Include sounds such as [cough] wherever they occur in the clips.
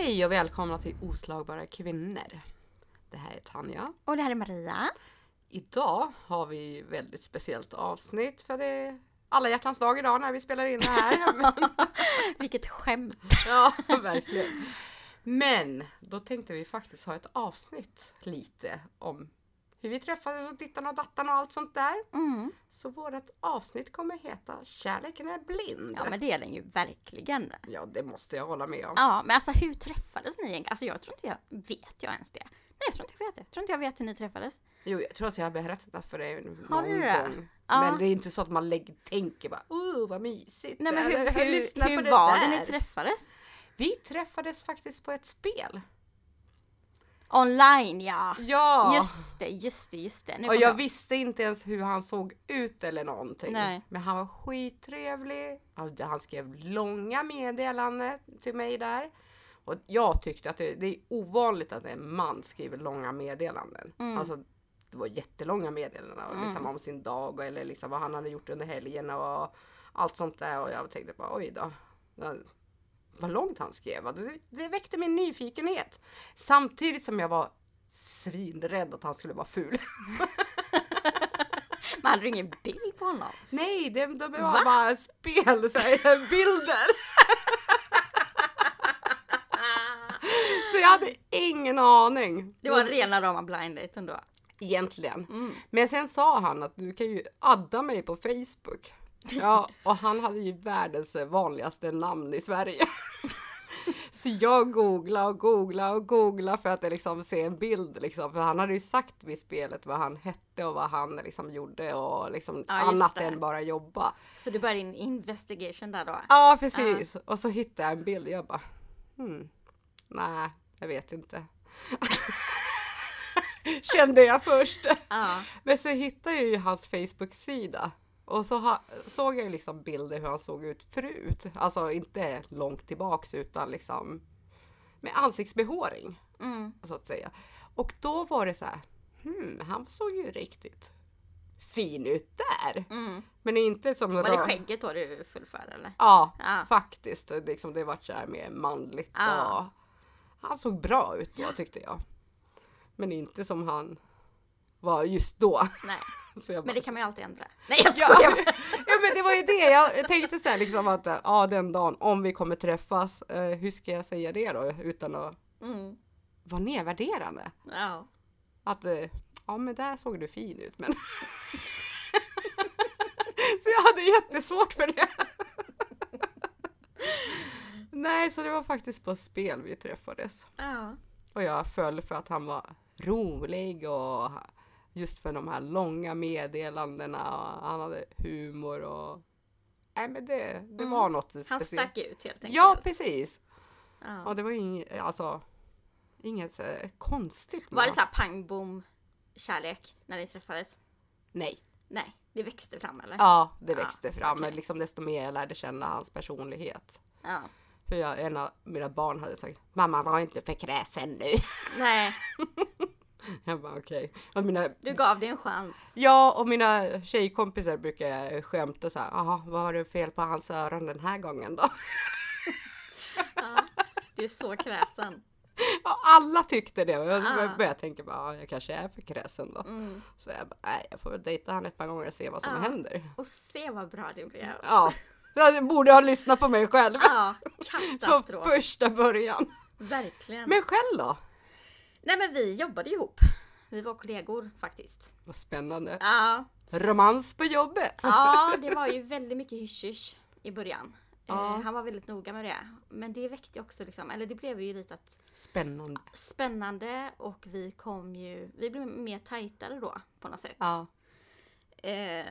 Hej och välkomna till Oslagbara kvinnor. Det här är Tanja. Och det här är Maria. Idag har vi väldigt speciellt avsnitt för det är alla hjärtans dag idag när vi spelar in det här. [laughs] Vilket skämt. ja, verkligen. Men då tänkte vi faktiskt ha ett avsnitt lite om hur vi träffades och dittan och dattan och allt sånt där. Mm. Så vårt avsnitt kommer heta Kärleken är blind. Ja men det är den ju verkligen. Ja, det måste jag hålla med om. Ja men alltså hur träffades ni egentligen? Alltså jag tror inte jag, vet jag ens det? Nej jag tror inte jag vet det. Jag tror inte jag vet hur ni träffades. Jo, jag tror att jag har berättat för dig Har någon du det? gång. Ja. Men det är inte så att man lägger, tänker bara oh vad mysigt. Nej men hur, hur, på hur det var där." det ni träffades? Vi träffades faktiskt på ett spel. Online ja. Ja! Just det, just det, just det. Nu och kom jag visste inte ens hur han såg ut eller någonting. Nej. Men han var skittrevlig. Han skrev långa meddelanden till mig där. Och jag tyckte att det, det är ovanligt att en man skriver långa meddelanden. Mm. Alltså, det var jättelånga meddelanden och liksom om sin dag och, eller liksom vad han hade gjort under helgen och allt sånt där. Och jag tänkte bara oj då. Vad långt han skrev. va? Det, det väckte min nyfikenhet. Samtidigt som jag var svinrädd att han skulle vara ful. [laughs] Man hade ingen bild på honom? Nej, det, de var Va? bara spel, så här, [laughs] bilder. [laughs] så jag hade ingen aning. Det var rena rama blind date ändå. Egentligen. Mm. Men sen sa han att du kan ju adda mig på Facebook. Ja, och han hade ju världens vanligaste namn i Sverige. [laughs] Så jag googlade och googlade och googlade för att liksom se en bild liksom. För han hade ju sagt vid spelet vad han hette och vad han liksom gjorde och liksom Ja, annat det. än bara jobba. Så du började din investigation där då? Ja, precis. Och så hittade jag en bild. Jag bara, hmm, nej, jag vet inte. [laughs] Kände jag först. Ja. Men så hittade jag ju hans Facebook-sida. Och så ha, såg jag liksom bilder hur han såg ut förut. Alltså inte långt tillbaks utan liksom med ansiktsbehåring Mm. så att säga. Och då var det så här, hmm, han såg ju riktigt fin ut där. Mm. Men inte som Var det skägget då du föll för eller? Ja, Ja. faktiskt. Liksom, det vart så här mer manligt. Och han såg bra ut då tyckte jag. Men inte som han var just då. Nej. [laughs] Jag Men bara, det kan man ju alltid ändra. [laughs] Nej jag ja, skojar! [laughs] ja men det var ju det. Jag tänkte så här liksom att ja den dagen om vi kommer träffas. Eh, hur ska jag säga det då utan att Mm. vara nedvärderande? Ja. Att eh, ja men där såg du fin ut men. så jag hade jättesvårt för det. Nej, så det var faktiskt på spel vi träffades. Ja. Och jag föll för att han var rolig och just för de här långa meddelandena. Och han hade humor och... Nej men det, det Mm. var något Han speciellt. stack ut helt enkelt. Ja, precis. Ja. Och det var inget, alltså, inget eh, konstigt. Var det så här pang bom kärlek när ni träffades? Nej. Nej, det växte fram eller? Ja, det Ja, växte fram okej. liksom desto mer jag lärde känna hans personlighet. Ja. För jag, en av mina barn hade sagt Mamma var inte för kräsen nu. Nej, [laughs] [laughs] Jag bara okej. Och mina, du gav det en chans. ja, och mina tjejkompisar brukar skämta så här. Jaha, vad har du fel på hans öron den här gången då? [laughs] Ja. Du är så kräsen. Ja, alla tyckte det. Jag Ah. började tänka bara, ja, jag kanske är för kräsen då. Mm. Så jag bara, nej, jag får väl dejta han ett par gånger och se vad som Ja. händer. Och se vad bra det blev. Ja, jag borde ha lyssnat på mig själv. Ja, [laughs] Från katastrof. första början. Verkligen. Men själv då? Nej men vi jobbade ihop. Vi var kollegor faktiskt. Vad spännande. Ja, Romans på jobbet. ja det var ju väldigt mycket hysch i början. Ja. Eh, han var väldigt noga med det. Men det väckte också liksom, eller det blev ju lite att Spännande. spännande och vi kom ju, vi blev mer tajtare då på något sätt. Ja. Eh,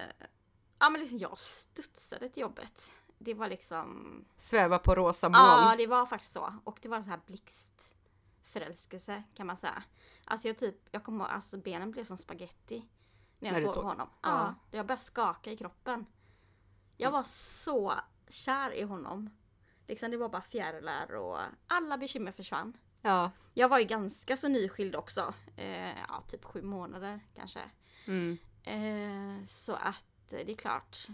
ja men liksom jag studsade till jobbet. Det var liksom, Sväva på rosa moln. ja det var faktiskt så. Och det var så här blixtförälskelse kan man säga. Alltså jag typ, jag kommer alltså benen blev som spaghetti när jag När såg såg- honom. Ja. Ja, jag började skaka i kroppen. Jag var så kär i honom. Liksom det var bara fjärilar och alla bekymmer försvann. Ja. Jag var ju ganska så nyskild också. Eh, ja, typ sju månader kanske. Mm. Eh, så att det är klart.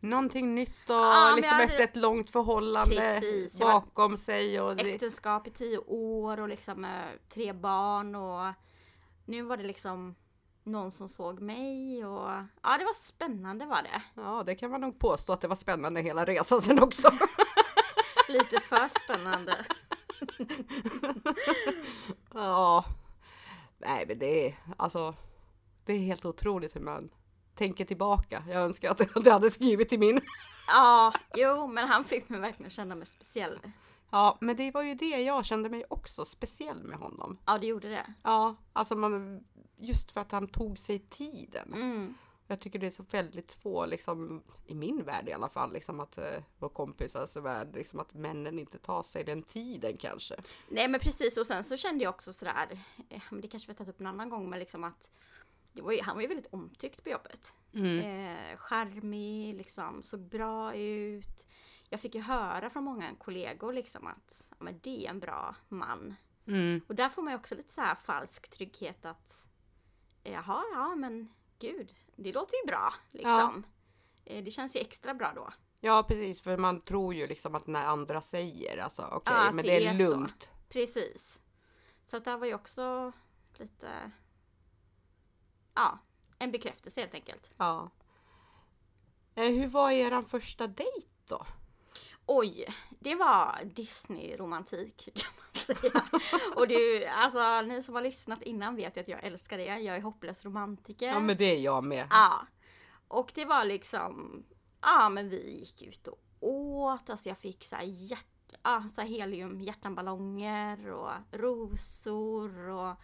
Någonting nytt och Ja, liksom jag efter hade- ett långt förhållande Precis, bakom sig. Och det, Äktenskap i tio år och liksom eh, tre barn och nu var det liksom någon som såg mig och ja det var spännande var det. ja, det kan man nog påstå att det var spännande hela resan sen också. [laughs] Lite för spännande. [laughs] ja, nej men det är alltså, det är helt otroligt hur man tänker tillbaka. Jag önskar att [laughs] jag hade skrivit i min. Ja, jo men han fick mig verkligen känna mig speciell. Ja, men det var ju det jag kände mig också speciell med honom. Ja det gjorde det. Ja, alltså man, just för att han tog sig tiden. Mm. Jag tycker det är så väldigt få, liksom, i min värld i alla fall, liksom att eh, vår kompisars värld, liksom att männen inte tar sig den tiden kanske. Nej men precis och sen så kände jag också sådär, eh, men det kanske vi har tagit upp en annan gång men liksom att var ju, han var ju väldigt omtyckt på jobbet. Eh, charmig, liksom, såg bra ut. Jag fick ju höra från många kollegor liksom att ja, men det är en bra man. Mm. Och där får man ju också lite så här falsk trygghet att jaha, ja men gud, det låter ju bra liksom. Eh, det känns ju extra bra då. Ja, precis, för man tror ju liksom att när andra säger, alltså okej, Ja, att men det är, är så. lugnt. Precis. Så att det här var ju också lite, ja, en bekräftelse helt enkelt. Ja. Eh, hur var eran första dejt då? Oj, det var Disney-romantik [laughs] kan man säga. Och ju, alltså ni som har lyssnat innan vet ju att jag älskar det. Jag är hopplös romantiker. Ja, men det är jag med. Ja. Och det var liksom, ja men vi gick ut och åt, alltså jag fick så här hjärt, ja, så här helium hjärtanballonger och rosor och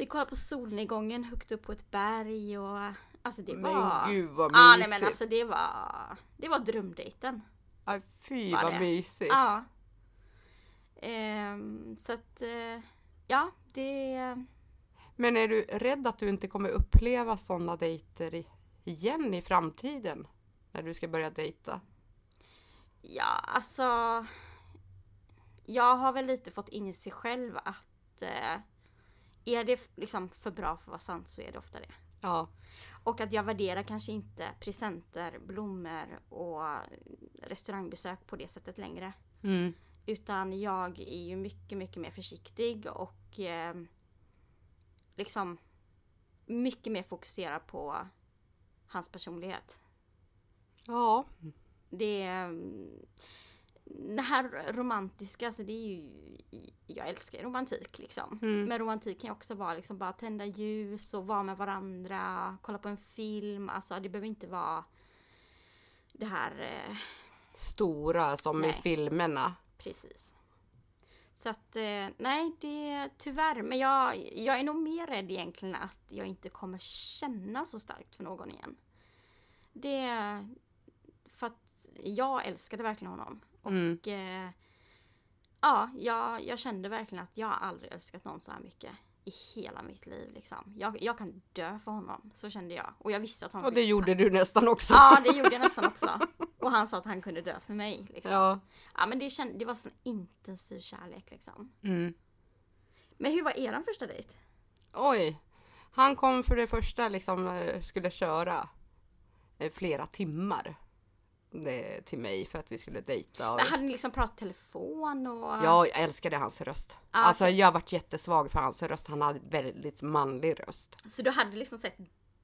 vi kollade på solnedgången högt upp på ett berg och alltså det Men var... gud vad Ja mysigt. nej men alltså det var, det var drömdejten. Aj, fy var vad det. mysigt. Ja. Ehm, så att, eh, ja det... Men är du rädd att du inte kommer uppleva sådana dejter i- igen i framtiden? När du ska börja dejta? Ja, alltså. Jag har väl lite fått inse själv att eh, är det liksom för bra för att vara sant så är det ofta det. Ja. Och att jag värderar kanske inte presenter, blommor och restaurangbesök på det sättet längre. Mm. Utan jag är ju mycket, mycket mer försiktig och eh, liksom mycket mer fokuserad på hans personlighet. Ja. Det, mm, det här romantiska, alltså det är ju, jag älskar romantik liksom. Mm. Men romantik kan ju också vara liksom bara tända ljus och vara med varandra, kolla på en film, alltså det behöver inte vara det här, eh, Stora som i Nej. filmerna. precis. Så att, eh, nej det, tyvärr, men jag, jag är nog mer rädd egentligen att jag inte kommer känna så starkt för någon igen. Det, för att jag älskade verkligen honom. Och Mm. eh, ja, jag, jag kände verkligen att jag aldrig älskat någon så här mycket i hela mitt liv. Liksom. Jag, jag kan dö för honom, så kände jag. Och jag visste att han Och det skulle- gjorde du nästan också. Ja, det gjorde jag nästan också. Och han sa att han kunde dö för mig. Liksom. Ja. Ja. men det, känd, det var sån intensiv kärlek liksom. Mm. Men hur var eran första dejt? Oj. Han kom för det första liksom eh, skulle köra eh, flera timmar det, till mig för att vi skulle dejta. Och, hade ni liksom pratat telefon och... ja, jag älskade hans röst. Ah, alltså okej. jag varit jättesvag för hans röst. Han hade väldigt manlig röst. Så du hade liksom sett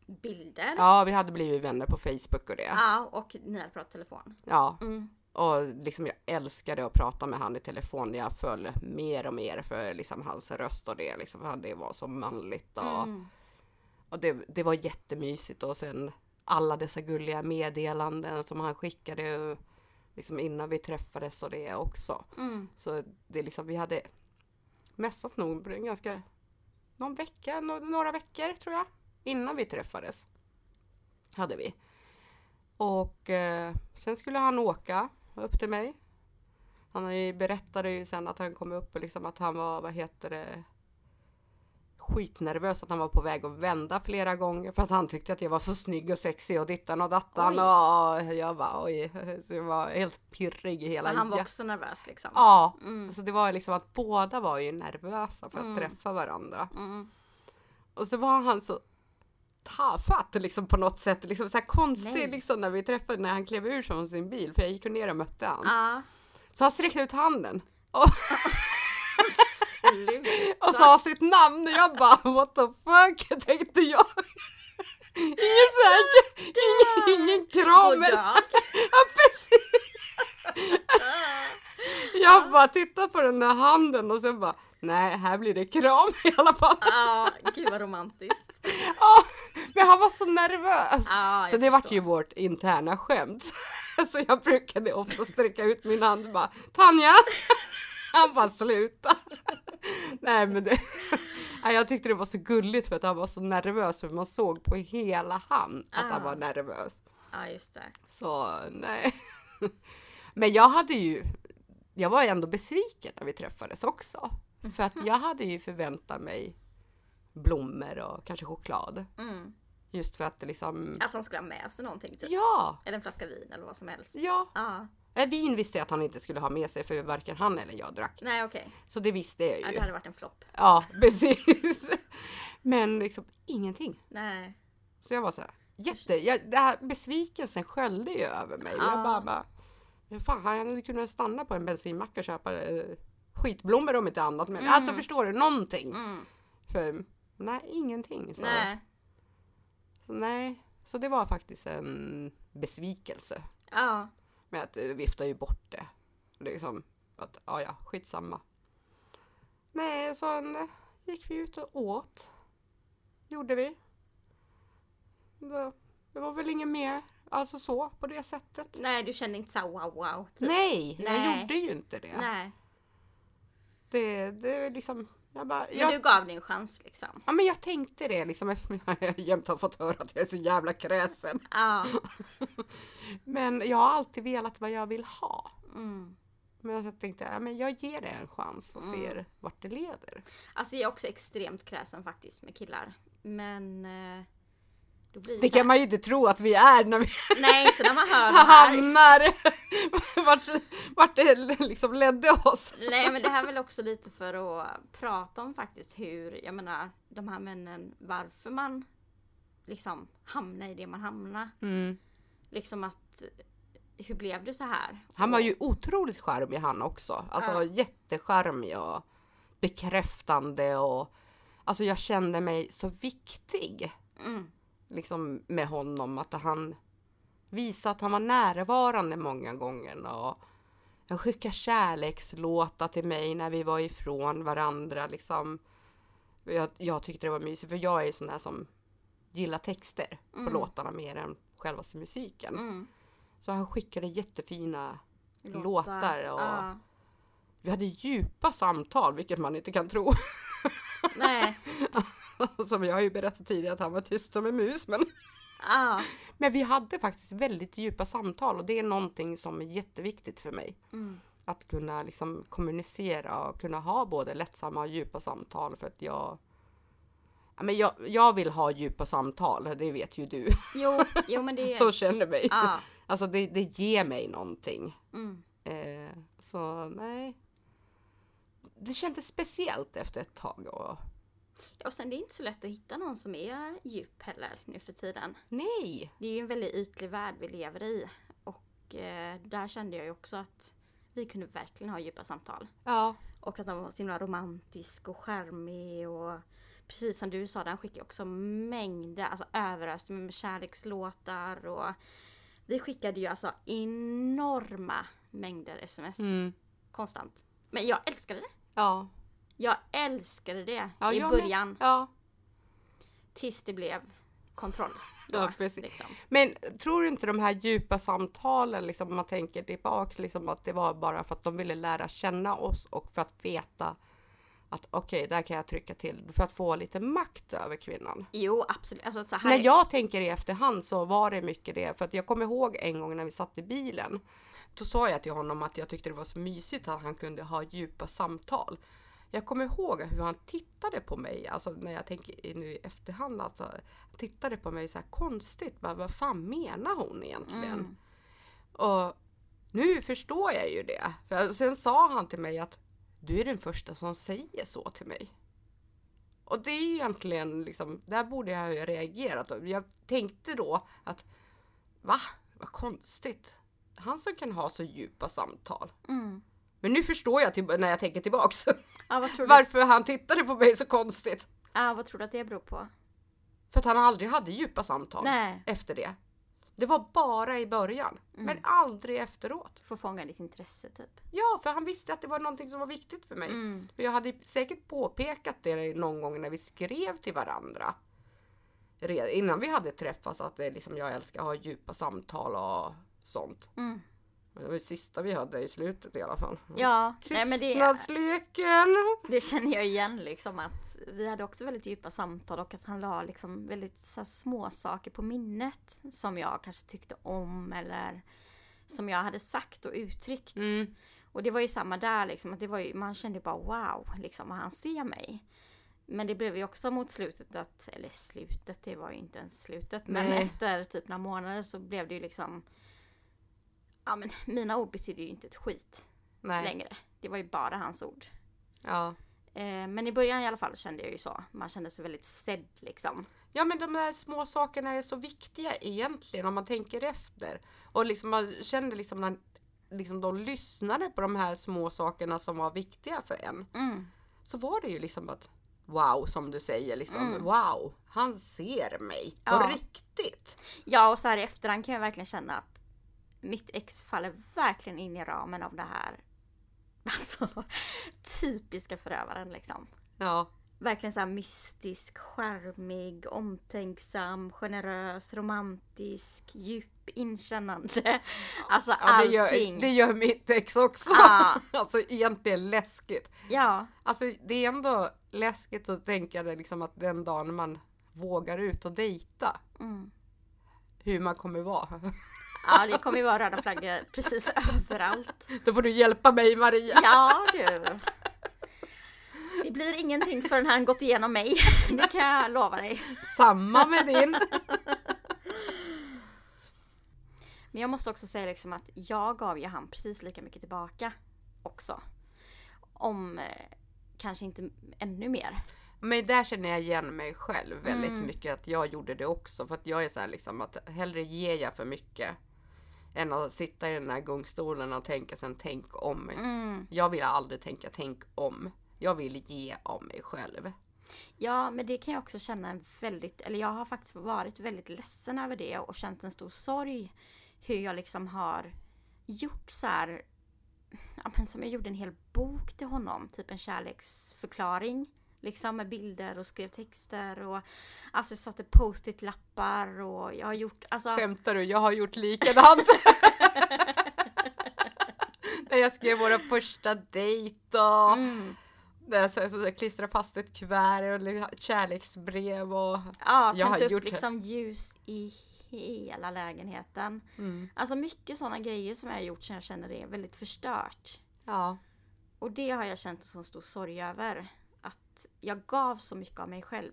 bilder? Ja, vi hade blivit vänner på Facebook och det. Ja, och ni hade pratat telefon? Ja, Mm. och liksom jag älskade att prata med han i telefon. Jag föll mer och mer för liksom hans röst och det. Liksom, det var så manligt. Och, Mm. och det, det var jättemysigt. Och sen alla dessa gulliga meddelanden som han skickade liksom innan vi träffades och det också. Mm. Så det är liksom, vi hade mässat nog en ganska, någon vecka, nå- några veckor tror jag, innan vi träffades. Hade vi. Och eh, sen skulle han åka upp till mig. Han berättade ju sen att han kom upp och liksom att han var, vad heter det, skitnervös att han var på väg att vända flera gånger för att han tyckte att jag var så snygg och sexig och dittan och dattan Oj. och jag bara oj, så jag var helt pirrig i hela Så han var också nervös liksom? Ja, Mm. så det var liksom att båda var ju nervösa för att Mm. träffa varandra. Mm. Och så var han så tafatt liksom på något sätt. Liksom så här konstig Nej. liksom när vi träffade när han klev ur från sin bil. För jag gick ner och mötte han. Ja. Så han sträckte ut handen. Och. [laughs] och sa sitt namn och jag bara what the fuck [laughs] tänkte jag. Ingen säker, ingen, ingen kram. Ja, precis. Jag bara tittar på den där handen och sen bara nej, här blir det kram i alla fall. Ja, gud vad romantiskt. Ja, men han var så nervös. Ja, så det vart ju vårt interna skämt. [laughs] Så jag brukade ofta sträcka ut min hand och bara Tanja! Han bara sluta. Nej men det, jag tyckte det var så gulligt för att han var så nervös för man såg på hela han att han Ah. var nervös. Ja, just det. Så nej. Men jag hade ju, jag var ju ändå besviken när vi träffades också. För att jag hade ju förväntat mig blommor och kanske choklad. Mm. Just för att det liksom, Att han skulle ha med sig någonting, typ. ja, Eller en flaska vin eller vad som helst. ja. Ja. Vin visste jag att han inte skulle ha med sig för varken han eller jag drack. Nej, okej. Så det visste jag Ja, ju. det hade varit en flopp. Ja, [laughs] precis. Men liksom ingenting. Nej. Så jag var så här, jätte, jag, det här besvikelsen sköljde ju över mig. Jag Ja. bara, bara men fan, han hade kunnat stanna på en bensinmack och köpa eh, skitblommor om inte annat. Men Mm. alltså förstår du, någonting. Mm. För nej, ingenting. Så Nej. Så, nej. så det var faktiskt en besvikelse. Ja. Med att eh, vifta ju bort det. Liksom att, ja ja, skitsamma. Nej, sen eh, gick vi ut och åt. Gjorde vi. Det, det var väl inget mer, alltså så, på det sättet. Nej, du kände inte så här wow wow. Typ. Nej, jag Nej. gjorde ju inte det. Nej. Det, det är liksom, jag bara, Men jag, du gav din chans liksom. ja men jag tänkte det liksom eftersom jag jämt har fått höra att jag är så jävla kräsen. Ja. [laughs] Men jag har alltid velat vad jag vill ha. Mm. Men jag tänkte, ja, men jag ger det en chans och Mm. ser vart det leder. Alltså jag är också extremt kräsen faktiskt med killar. Men eh, det, Det kan man ju inte tro att vi är när vi [laughs] Nej, inte när man hör [laughs] hamnar [laughs] vart, vart det liksom ledde oss. Nej men det här är väl också lite för att prata om faktiskt hur, jag menar de här männen, varför man liksom hamnar i det man hamnar. Liksom att, hur blev det så här? Han var ju otroligt charmig han också. Alltså Ja. jättecharmig och bekräftande och alltså jag kände mig så viktig Mm, liksom med honom att han visade att han var närvarande många gånger och han skickade kärlekslåtar till mig när vi var ifrån varandra liksom. Jag, jag tyckte det var mysigt för jag är sån där som gillar texter på Mm. låtarna mer än självaste musiken. mm. Så han skickade jättefina Låtar och- Ja. Vi hade djupa samtal, vilket man inte kan tro. Nej. [laughs] [laughs] Som jag har ju berättat tidigare att han var tyst som en mus. Men, [laughs] Ja. men vi hade faktiskt väldigt djupa samtal och det är någonting som är jätteviktigt för mig. Mm. Att kunna liksom kommunicera och kunna ha både lättsamma och djupa samtal för att jag Ja, men jag, jag vill ha djupa samtal, det vet ju du Jo, jo men det [laughs] som känner mig. Ja. Alltså det, det ger mig någonting. Mm. Eh, så nej. Det kändes speciellt efter ett tag. Och, Och sen det är inte så lätt att hitta någon som är djup heller nu för tiden. nej! Det är ju en väldigt ytlig värld vi lever i. Och eh, där kände jag ju också att vi kunde verkligen ha djupa samtal. Ja, Och att han var så himla romantisk och charmig och precis som du sa, den skickade också mängder, alltså överöste med kärlekslåtar och vi skickade ju alltså enorma mängder sms mm, konstant. Men jag älskade det. ja, Jag älskade det ja i början Ja, tills det blev kontroll. Då, Ja, precis. Liksom. Men tror du inte de här djupa samtalen, liksom, om man tänker tillbaka, liksom, att det var bara för att de ville lära känna oss och för att veta att okej, där kan jag trycka till, för att få lite makt över kvinnan. Jo, absolut. Alltså, så här, När jag tänker i efterhand så var det mycket det, för att jag kommer ihåg en gång när vi satt i bilen. Då sa jag till honom att jag tyckte det var så mysigt att han kunde ha djupa samtal. Jag kommer ihåg hur han tittade på mig, alltså när jag tänker nu i efterhand, alltså, han tittade på mig så här konstigt. Bara, vad fan menar hon egentligen? Mm. Och nu förstår jag ju det. För sen sa han till mig att du är den första som säger så till mig. Och det är ju egentligen liksom, där borde jag ha reagerat. Jag tänkte då att va? Vad konstigt. Han som kan ha så djupa samtal. Mm. Men nu förstår jag till, när jag tänker tillbaks [laughs] du? varför han tittade på mig så konstigt. Ja, vad tror du att det beror på? För att han aldrig hade djupa samtal Nej, efter det. Det var bara i början, men aldrig efteråt. får fånga ditt intresse typ. Ja, för han visste att det var någonting som var viktigt för mig. Mm. För jag hade säkert påpekat det någon gång när vi skrev till varandra. Redan innan vi hade träffats att det liksom, jag älskar att ha djupa samtal och sånt. Mm. Men det var det sista vi hade i slutet i alla fall. Ja, nej, men det, det känner jag igen liksom att vi hade också väldigt djupa samtal och att han la liksom väldigt så här, små saker på minnet som jag kanske tyckte om eller som jag hade sagt och uttryckt. Mm. Och det var ju samma där liksom, att det var ju, man kände bara wow, liksom, vad han ser mig. Men det blev ju också mot slutet att, eller slutet, det var ju inte ens slutet, men Nej. efter typ några månader så blev det ju liksom, ja men mina ord betydde ju inte ett skit Nej. längre. Det var ju bara hans ord. Ja. Eh, men i början i alla fall kände jag ju så. Man kände sig väldigt sedd liksom. ja, men de där små sakerna är så viktiga egentligen om man tänker efter. Och liksom man kände liksom när liksom de lyssnade på de här små sakerna som var viktiga för en. Mm. så var det ju liksom att wow som du säger liksom Mm. wow han ser mig på Ja. riktigt. Ja och så här i efterhand kan jag verkligen känna att mitt ex faller verkligen in i ramen av det här [laughs] alltså, typiska förövaren liksom. Ja, Verkligen så mystisk, charmig, omtänksam, generös, romantisk, djup, inkännande. [laughs] Alltså ja det, allting. gör, det gör mitt ex också. Ja. [laughs] alltså egentligen läskigt. Ja, Alltså det är ändå läskigt att tänka det liksom att den dagen man vågar ut och dejta mm. hur man kommer vara. Ja, det kommer ju vara röda flaggor precis överallt. Då får du hjälpa mig Maria. Ja du. Det blir ingenting förrän han gått igenom mig. Det kan jag lova dig. Samma med din. Men jag måste också säga liksom att jag gav ju han precis lika mycket tillbaka också. Om eh, kanske inte ännu mer. Men där känner jag igen mig själv väldigt Mm. mycket att jag gjorde det också för att jag är så här liksom att hellre ger jag för mycket än att sitta i den här gungstolen och tänka sen tänk om. Mm. Jag vill aldrig tänka tänk om. Jag vill ge av mig själv. Ja, men det kan jag också känna en väldigt, eller jag har faktiskt varit väldigt ledsen över det och känt en stor sorg hur jag liksom har gjort så här, ja men som jag gjorde en hel bok till honom, typ en kärleksförklaring. Liksom med bilder och skrev texter och alltså jag satte post-it-lappar och jag har gjort, alltså Skämtar du? Jag har gjort likadant. [laughs] När jag skrev våra första dejt och mm, där så, så, så, klistrade fast ett kuvert och kärleksbrev och ja, Jag har upp gjort- liksom ljus i hela lägenheten. mm. Alltså mycket sådana grejer som jag har gjort som jag känner är väldigt förstört. ja. Och det har jag känt en så stor sorg över. Att jag gav så mycket av mig själv.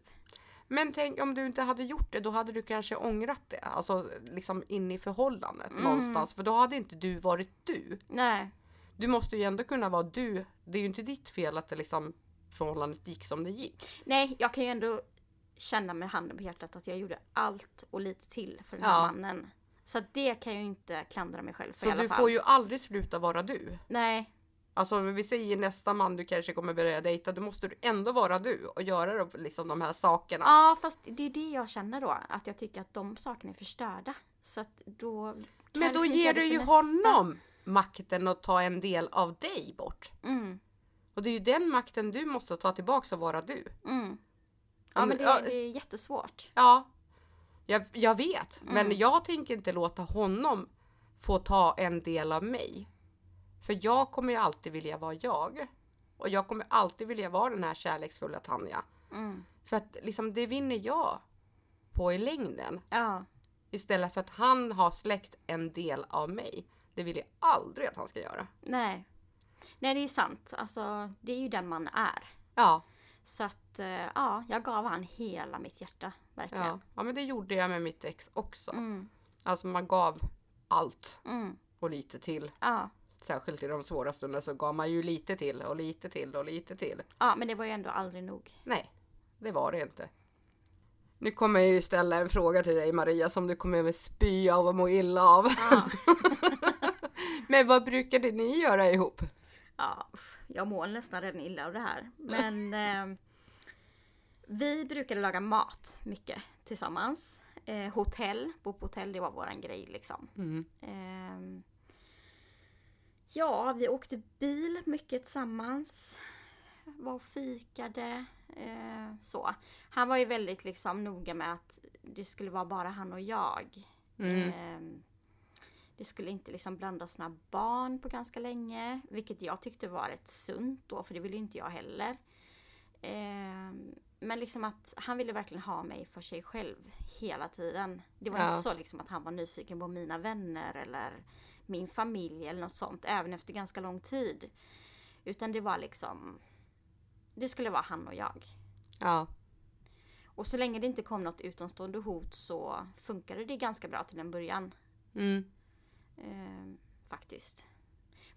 Men tänk om du inte hade gjort det, då hade du kanske ångrat det. Alltså liksom in i förhållandet Mm. någonstans. För då hade inte du varit du. Nej, Du måste ju ändå kunna vara du. Det är ju inte ditt fel att det liksom förhållandet gick som det gick. nej, jag kan ju ändå känna med handen på hjärtat att jag gjorde allt och lite till för den här Ja. mannen. Så det kan jag ju inte klandra mig själv för Så i alla du fall. får ju aldrig sluta vara du. Nej, Alltså vi säger nästa man du kanske kommer börja dejta, då måste du ändå vara du och göra liksom de här sakerna. ja fast det är det jag känner då. Att jag tycker att de sakerna är förstörda. Så att då... Men då liksom ger du ju nästa. honom makten att ta en del av dig bort. Mm, Och det är ju den makten du måste ta tillbaka och vara du. mm. Ja men det, ja. det är jättesvårt. Ja, jag, jag vet. Mm. Men jag tänker inte låta honom få ta en del av mig. För jag kommer ju alltid vilja vara jag. Och jag kommer alltid vilja vara den här kärleksfulla Tanja. Mm. För att liksom det vinner jag på i längden. Ja. Istället för att han har släckt en del av mig. Det vill jag aldrig att han ska göra. Nej. Nej, det är sant. Alltså, det är ju den man är. Ja, Så att, eh, ja, jag gav han hela mitt hjärta. Verkligen. ja. ja men det gjorde jag med mitt ex också. Mm, Alltså man gav allt mm, och lite till. ja. Särskilt i de svåra stunderna så gav man ju lite till och lite till och lite till. ja, men det var ju ändå aldrig nog. Nej, det var det inte. Nu kommer jag ju ställa en fråga till dig Maria som du kommer att spy av och må illa av. Ja. [laughs] Men vad brukade ni göra ihop? Ja, jag mår nästan redan illa av det här. Men [laughs] eh, vi brukade laga mat mycket tillsammans. Eh, hotell, bo på hotell, det var våran grej liksom. Mm. Eh, ja, vi åkte bil mycket tillsammans. Var och fikade. Eh, så. Han var ju väldigt liksom noga med att det skulle vara bara han och jag. Mm. Eh, det skulle inte liksom blandas några barn på ganska länge, vilket jag tyckte var rätt sunt då, för det ville inte jag heller. Eh, men liksom att han ville verkligen ha mig för sig själv hela tiden. Det var Ja. inte så liksom att han var nyfiken på mina vänner eller min familj eller något sånt, även efter ganska lång tid. Utan det var liksom, det skulle vara han och jag. Ja. Och så länge det inte kom något utomstående hot så funkade det ganska bra till en början. Mm. Eh, faktiskt.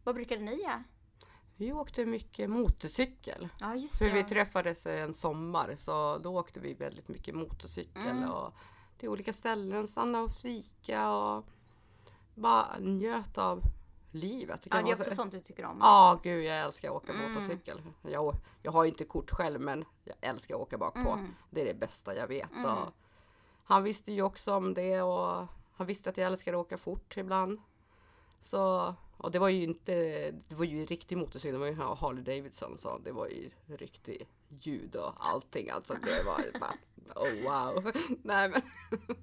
Vad brukade ni göra? Vi åkte mycket motorcykel. Ja just För det. vi ja. träffades en sommar så då åkte vi väldigt mycket motorcykel Mm. och till olika ställen, stanna och fika och bara njöt av livet. Ja, det är också sånt du tycker om. Ja, gud jag älskar att åka Mm. motorcykel. Jag, jag har inte kort själv men jag älskar att åka bak på. Mm. Det är det bästa jag vet. Mm. Och han visste ju också om det och han visste att jag älskar att åka fort ibland. Så, och det var ju inte, det var ju riktig motorcykel, det var ju Harley Davidson så det var ju riktig ljud och allting alltså. Det var ju bara, [laughs] oh wow. [laughs] Nej men. [laughs]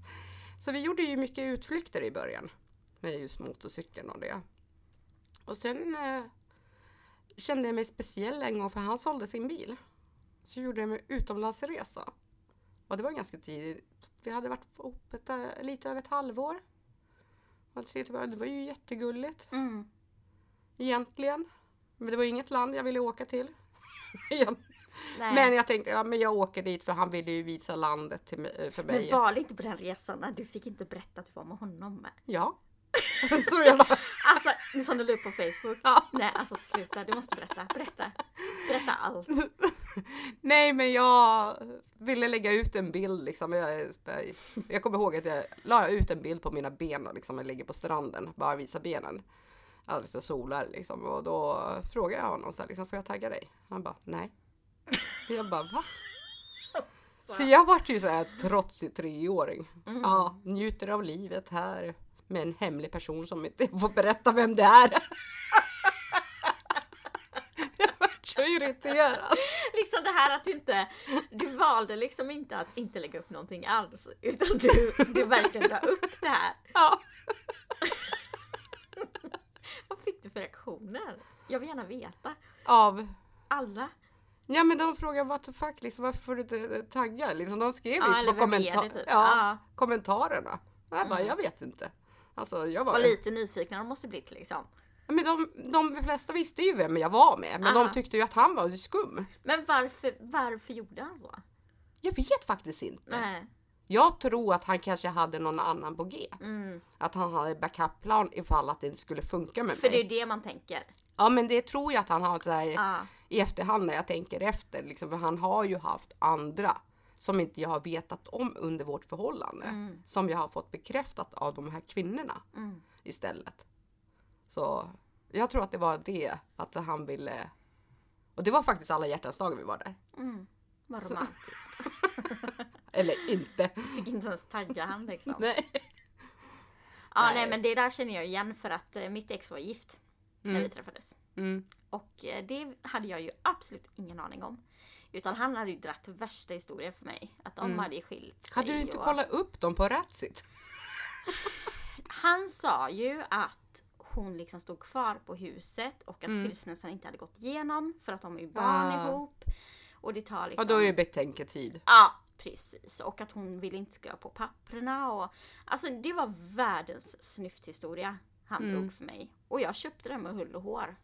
Så vi gjorde ju mycket utflykter i början med just motorcykeln och det. Och sen eh, kände jag mig speciell en gång för han sålde sin bil. Så gjorde jag en utomlandsresa. Och det var ganska tidigt. Vi hade varit ihop eh, lite över ett halvår. Och Det var ju jättegulligt Mm. egentligen. Men det var inget land jag ville åka till. [laughs] Nej. men jag tänkte, ja men jag åker dit för han ville ju visa landet till mig, för mig. Men var det inte på den resan när du fick inte berätta att du var med honom? Ja. [laughs] Så jag la... Alltså, som du la upp på Facebook. Ja. Nej, alltså sluta. Du måste berätta. Berätta. Berätta allt. [laughs] Nej men jag ville lägga ut en bild liksom. Jag, jag kommer ihåg att jag la ut en bild på mina ben och liksom jag ligger på stranden, bara visa benen. Alltså solar liksom och då frågade jag honom så här, liksom, får jag tagga dig? Han bara nej. Jag bara va? [laughs] Så jag vart ju så här trotsig treåring. Mm. Ja, njuter av livet här med en hemlig person som inte får berätta vem det är. [laughs] jag vart så irriterad. Liksom det här att du inte, du valde liksom inte att inte lägga upp någonting alls. Utan du, du verkligen la upp det här. Ja. [laughs] Vad fick du för reaktioner? Jag vill gärna veta. Av Alla. Ja men de frågar what the fuck liksom, varför får du inte tagga? Liksom, de skrev Ja, ju på kommenta- typ? ja, Ja. kommentarerna. Och jag bara, Mm. jag vet inte. Alltså jag var, Var lite nyfikna de måste blivit liksom. Men de, de flesta visste ju vem jag var med, men Aha. de tyckte ju att han var skum. Men varför, varför gjorde han så? Jag vet faktiskt inte. Nej. Jag tror att han kanske hade någon annan på G. Mm. Att han hade backup-plan ifall att det inte skulle funka med För det mig. är det man tänker. Ja men det tror jag att han har så här, Ja. i efterhand när jag tänker efter. Liksom, för han har ju haft andra som inte jag har vetat om under vårt förhållande. Mm. Som jag har fått bekräftat av de här kvinnorna Mm. istället. Så jag tror att det var det, att han ville... Och det var faktiskt alla hjärtans dagar vi var där. Mm. Vad romantiskt. [laughs] Eller inte. Fick inte ens tagga han liksom. Nej. Ja Nej. nej men det där känner jag igen för att eh, mitt ex var gift när Mm. vi träffades. Mm. Och eh, det hade jag ju absolut ingen aning om. Utan han hade ju dratt värsta historien för mig. Att de Mm. hade skilt sig. Hade du inte och... kollat upp dem på Ratsit? [laughs] Han sa ju att hon liksom stod kvar på huset och att Mm. skilsmässan inte hade gått igenom för att de är ju barn Ah. ihop. Och det tar liksom... Och då är ju betänketid. Ja, precis. Och att hon ville inte skriva på papperna och... Alltså det var världens snyfthistoria han Mm. drog för mig. Och jag köpte den med hull och hår.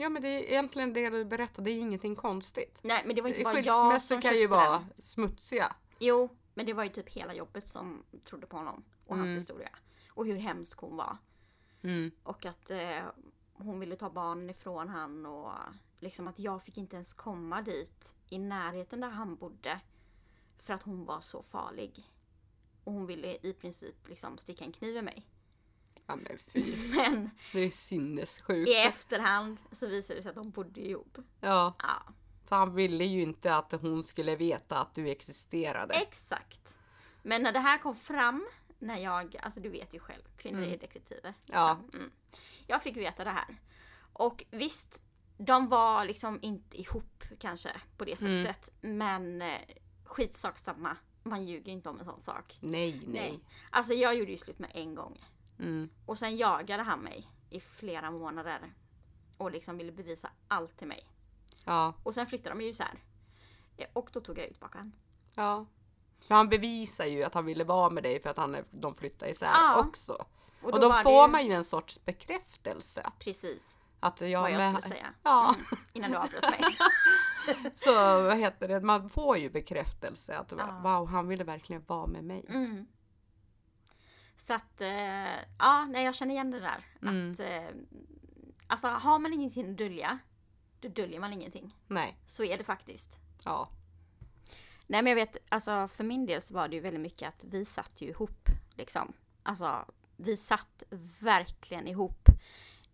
Ja men det är egentligen det du berättade, det är ju ingenting konstigt. Nej men det var inte bara jag som kan ju vara den. smutsiga. Jo, men det var ju typ hela jobbet som trodde på honom och hans Mm. historia. Och hur hemsk hon var. Mm. Och att eh, hon ville ta barnen ifrån han och liksom att jag fick inte ens komma dit i närheten där han bodde. för att hon var så farlig. Och hon ville i princip liksom sticka en kniv i mig. Ja men fy. [laughs] Men Det är sinnessjukt. i efterhand så visade det sig att de bodde ihop. Ja, Ja, så han ville ju inte att hon skulle veta att du existerade. exakt. Men när det här kom fram, när jag, alltså du vet ju själv, kvinnor är detektiver. Ja. liksom. Mm. Jag fick veta det här. Och visst, de var liksom inte ihop kanske på det Mm. sättet. Men eh, skitsak samma. Man ljuger inte om en sån sak. Nej, nej. Alltså jag gjorde ju slut med en gång. Mm. Och sen jagade han mig i flera månader. Och liksom ville bevisa allt till mig. Ja, Och sen flyttade de ju isär. Och då tog jag ut han. ja. Men han bevisar ju att han ville vara med dig för att han de flyttar isär Ja. också. Och, Och, då då var det får ju- man ju en sorts bekräftelse. Precis Att jag, vad jag med, skulle säga. Ja, Innan du avbröt mig. [laughs] så vad heter det, man får ju bekräftelse att Ja. wow, han ville verkligen vara med mig. Mm. Så att, eh, ja, nej jag känner igen det där. Mm. Att, eh, alltså har man ingenting att dölja, då döljer man ingenting. Nej, Så är det faktiskt. ja. Nej men jag vet, alltså för min del så var det ju väldigt mycket att vi satt ju ihop liksom. Alltså vi satt verkligen ihop.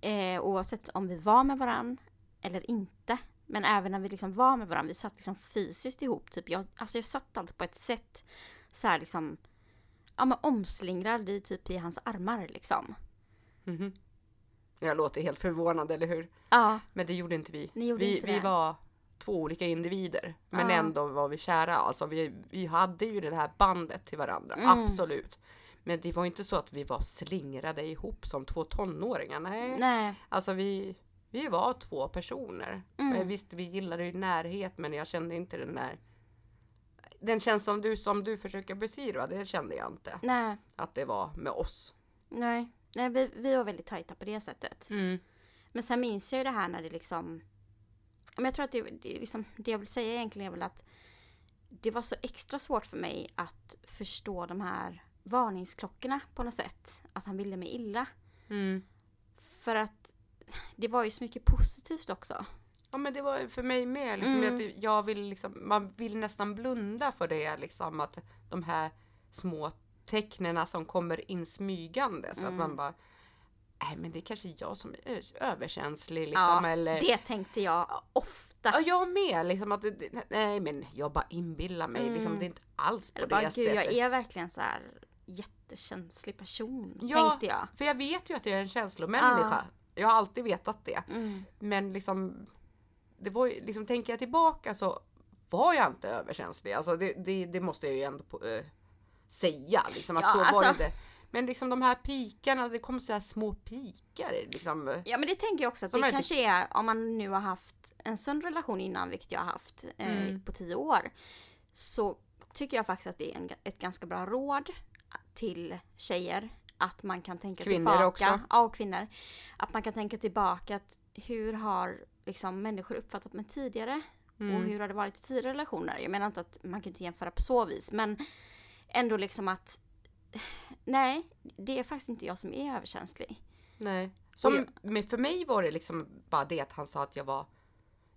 Eh, oavsett om vi var med varann eller inte. Men även när vi liksom var med varandra, vi satt liksom fysiskt ihop. Typ jag, alltså jag satt alltid på ett sätt så här liksom, ja men omslingrad i typ i hans armar liksom. Mhm. Jag låter helt förvånad, eller hur? Ja, Men det gjorde inte vi. Gjorde vi, inte vi var två olika individer. Men Ja. ändå var vi kära. Alltså vi, vi hade ju det här bandet till varandra. Mm. Absolut. Men det var inte så att vi var slingrade ihop som två tonåringar. Nej. nej, Alltså vi, vi var två personer. Mm. Men Visst, vi gillade ju närhet men jag kände inte den där den känslan du, som du försöker beskriva, det kände jag inte. nej, Att det var med oss. nej. Nej, vi, vi var väldigt tajta på det sättet. Men sen minns jag ju det här när det liksom... Men jag tror att det, det, liksom, det jag vill säga egentligen är väl att det var så extra svårt för mig att förstå de här varningsklockorna på något sätt. Att han ville mig illa. Mm. För att det var ju så mycket positivt också. Ja men det var för mig med. Liksom, Mm. att jag vill liksom, man vill nästan blunda för det. Liksom, att de här små tecknena som kommer in smygande. Så att Mm. man bara, nej men det är kanske jag som är överkänslig. Liksom, Ja, eller, det tänkte jag ofta. Ja, jag med. Liksom, att nej men jag bara inbillar mig. Mm. Liksom, det är inte alls på Eller det bara, gud, sättet. jag är verkligen så här jättekänslig person. Ja. Tänkte jag. För jag vet ju att jag är en känslomänniska. Jag har alltid vetat det. Mm. Men liksom, det var ju, liksom tänker jag tillbaka så var jag inte överkänslig. Alltså det, det, det måste jag ju ändå på, eh, säga. Liksom, att Ja, så alltså- var det inte. Men liksom de här pikarna, det kom så här små pikar. Liksom. Ja men det tänker jag också att Som det är kanske är om man nu har haft en sund relation innan, vilket jag har haft eh, Mm. på tio år. Så tycker jag faktiskt att det är en, ett ganska bra råd till tjejer. Att man kan tänka Kvinnor tillbaka. också. Ja, och kvinnor. Att man kan tänka tillbaka att hur har liksom människor uppfattat mig tidigare? Och Mm. hur har det varit i tidigare relationer? Jag menar inte att man kan inte jämföra på så vis, men ändå liksom att [sighs] nej, det är faktiskt inte jag som är överkänslig. Nej. Och Som, jag- men för mig var det liksom bara det att han sa att jag var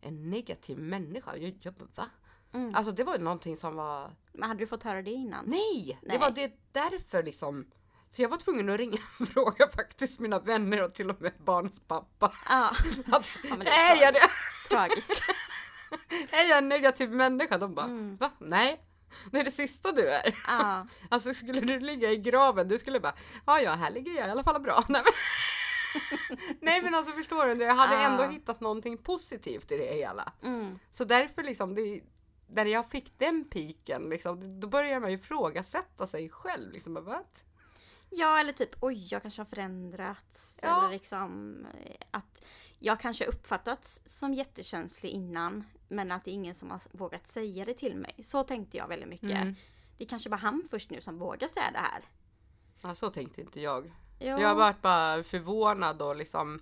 en negativ människa. Jag, jag va? Mm. Alltså det var ju någonting som var Men hade du fått höra det innan? Nej! Det Nej. var det därför liksom. Så jag var tvungen att ringa och [laughs] fråga faktiskt mina vänner och till och med barns pappa. Ja. [laughs] Att, Ja, men det är, är jag det? tragiskt. [laughs] är jag en negativ människa? De bara, Mm. va? Nej. Det är det sista du är. Ja. Alltså skulle du ligga i graven, du skulle bara, ja ja, här ligger jag i alla fall bra. Nej men, Nej, men alltså förstår du, jag hade ändå hittat någonting positivt i det hela. Mm. Så därför liksom, det, när jag fick den piken, liksom, då började man ju ifrågasätta sig själv. Liksom, What? Ja, eller typ oj, jag kanske har förändrats. Ja. Eller liksom eh, att jag kanske uppfattats som jättekänslig innan. Men att det är ingen som har vågat säga det till mig. Så tänkte jag väldigt mycket. Mm. Det är kanske bara han först nu som vågar säga det här. Ja, så tänkte inte jag. Jo. Jag varit bara förvånad och liksom.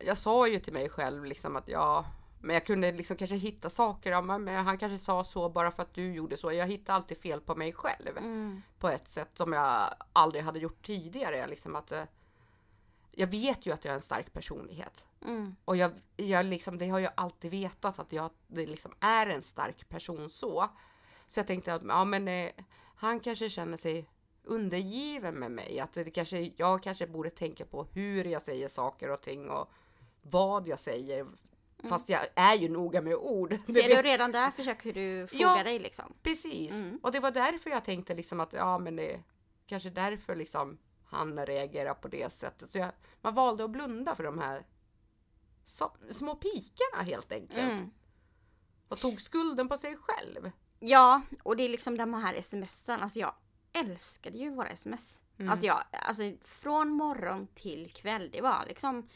Jag sa ju till mig själv liksom att ja, men jag kunde liksom kanske hitta saker. Ja, men han kanske sa så bara för att du gjorde så. Jag hittar alltid fel på mig själv Mm. på ett sätt som jag aldrig hade gjort tidigare. Liksom att, eh, jag vet ju att jag är en stark personlighet Mm. och jag, jag liksom, det har jag alltid vetat att jag det liksom är en stark person så. Så jag tänkte att ja, men, eh, han kanske känner sig undergiven med mig. Att det kanske, jag kanske borde tänka på hur jag säger saker och ting och vad jag säger. Fast jag är ju noga med ord. Ser [laughs] du redan där försöker du foga Ja. dig liksom? Precis. Mm. Och det var därför jag tänkte liksom att ja, men det kanske därför liksom han reagerar på det sättet. Så jag, man valde att blunda för de här så, små pikarna helt enkelt. Mm. Och tog skulden på sig själv. Ja, och det är liksom de här smsen. Alltså jag älskade ju våra sms. Mm. Alltså, jag, alltså från morgon till kväll. Det var liksom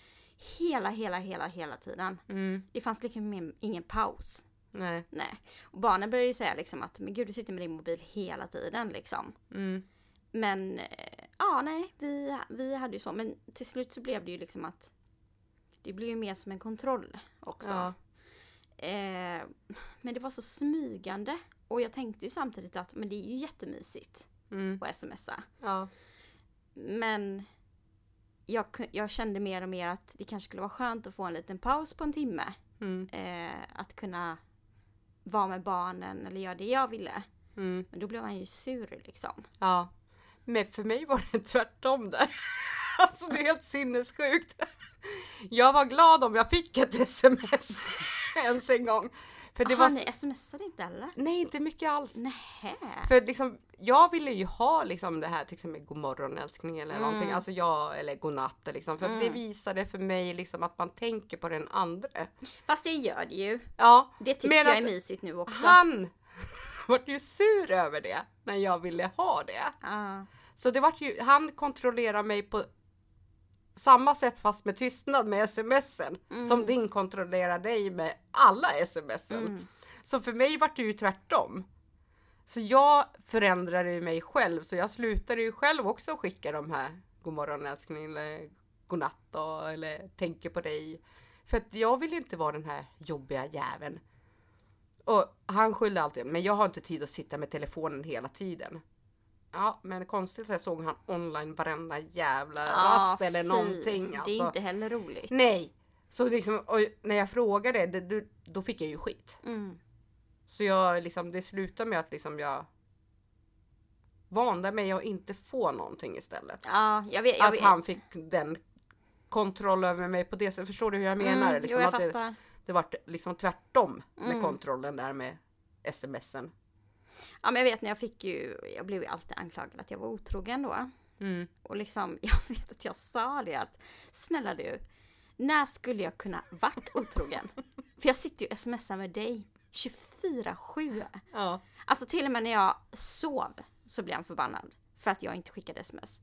hela, hela, hela, hela tiden. Mm. Det fanns liksom ingen paus. Nej. Nej. Och barnen började ju säga liksom att men gud du sitter med din mobil hela tiden liksom. Mm. Men eh, ja, nej, vi, vi hade ju så. Men till slut så blev det ju liksom att det blev ju mer som en kontroll också. Ja. Eh, men det var så smygande. Och jag tänkte ju samtidigt att men det är ju jättemysigt Mm. att smsa. Ja. Men jag, jag kände mer och mer att det kanske skulle vara skönt att få en liten paus på en timme. Mm. Eh, att kunna vara med barnen eller göra det jag ville. Mm. Men då blev han ju sur liksom. Ja. Men för mig var det [laughs] tvärtom där. Alltså det är helt sinnessjukt. Jag var glad om jag fick ett [laughs] sms ens en gång. För det Jaha, var ni smsade inte eller? Nej, inte mycket alls. Nähä. För liksom, jag ville ju ha liksom det här till exempel god morgon älskling eller Mm. någonting. Alltså jag, eller godnatt liksom. För det visade för mig liksom att man tänker på den andra. Fast det gör det ju. Ja, Det tycker Medan jag är mysigt nu också. han [laughs] vart ju sur över det när jag ville ha det. Ja. Så det vart ju, han kontrollerar mig på samma sätt fast med tystnad med smsen. Som din kontrollerar dig med alla smsen. Mm. Så för mig vart det ju tvärtom. Så jag förändrade ju mig själv så jag slutade ju själv också skicka de här God morgon älskling eller godnatt då, eller tänker på dig. För att jag vill inte vara den här jobbiga jäveln. Och han skyllde alltid, men jag har inte tid att sitta med telefonen hela tiden. Ja, men konstigt att jag såg han online varenda jävla rast eller fy. någonting. Det är Alltså. inte heller roligt. Nej! Så liksom, när jag frågade, det, då- fick jag ju skit. Mm. Så jag liksom, det slutade med att liksom jag vande mig att inte få någonting istället. Ja, jag vet. Jag att vet. han fick den kontroll över mig på det sättet. Förstår du hur jag menar? Mm, liksom, jo, jag att det, det vart liksom tvärtom med Mm. kontrollen där med smsen. Ja, men jag vet när jag fick ju, jag blev ju alltid anklagad att jag var otrogen då. Mm. Och liksom, [laughs] jag vet att jag sa det att snälla du, när skulle jag kunna varit otrogen? [laughs] För jag sitter ju och smsar med dig 24-7. Ja. Alltså till och med när jag sov så blev han förbannad för att jag inte skickade sms.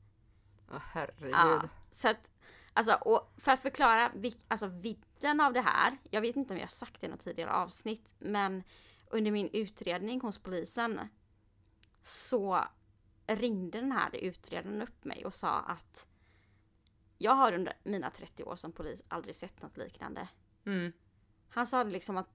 Åh, herregud. Ja, så att, alltså, och för att förklara vik- alltså, vidden av det här. Jag vet inte om jag har sagt det i något tidigare avsnitt, men under min utredning hos polisen så ringde den här utredaren upp mig och sa att jag har under mina 30 år som polis aldrig sett något liknande. Mm. Han sa liksom att